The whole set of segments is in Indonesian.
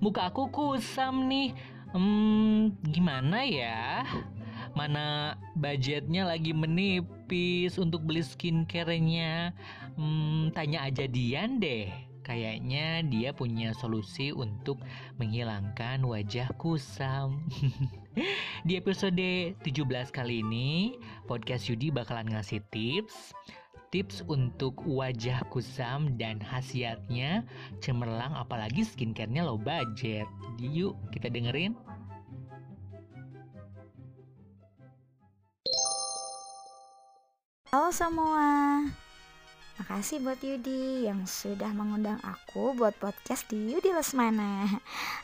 muka aku kusam nih. Hmm, gimana ya? Mana budgetnya lagi menipis untuk beli skincare-nya? Hmm, tanya aja Dian deh. Kayaknya dia punya solusi untuk menghilangkan wajah kusam. Di episode 17 kali ini, podcast Yudi bakalan ngasih tips tips untuk wajah kusam dan khasiatnya cemerlang apalagi skincare-nya low budget. Yuk kita dengerin. Halo semua, makasih buat Yudi yang sudah mengundang aku buat podcast di Yudi Lesmana.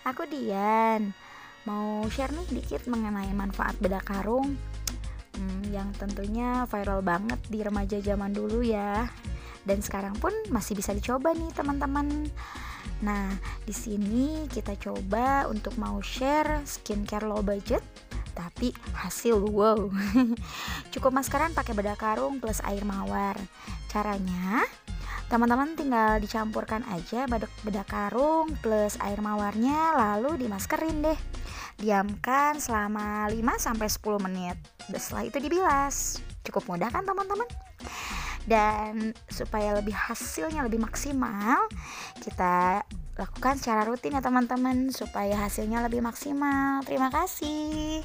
Aku Dian, mau share nih dikit mengenai manfaat bedak karung yang tentunya viral banget di remaja zaman dulu ya. Dan sekarang pun masih bisa dicoba nih teman-teman. Nah, di sini kita coba untuk mau share skincare low budget tapi hasil wow cukup maskeran pakai bedak karung plus air mawar caranya teman-teman tinggal dicampurkan aja bedak bedak karung plus air mawarnya lalu dimaskerin deh diamkan selama 5 sampai 10 menit. Setelah itu dibilas. Cukup mudah kan teman-teman? Dan supaya lebih hasilnya lebih maksimal kita lakukan secara rutin ya teman-teman supaya hasilnya lebih maksimal. Terima kasih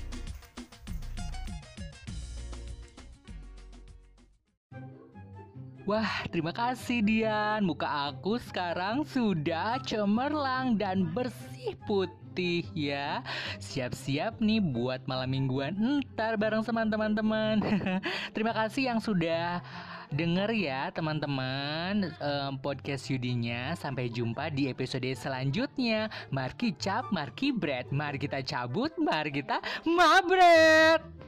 Wah, terima kasih Dian. Muka aku sekarang sudah cemerlang dan bersih putih ya. Siap-siap nih buat malam mingguan ntar bareng sama teman-teman. terima kasih yang sudah denger ya teman-teman um, podcast Yudinya. Sampai jumpa di episode selanjutnya. Marki cap, marki bread. Mari kita cabut, mari kita mabret.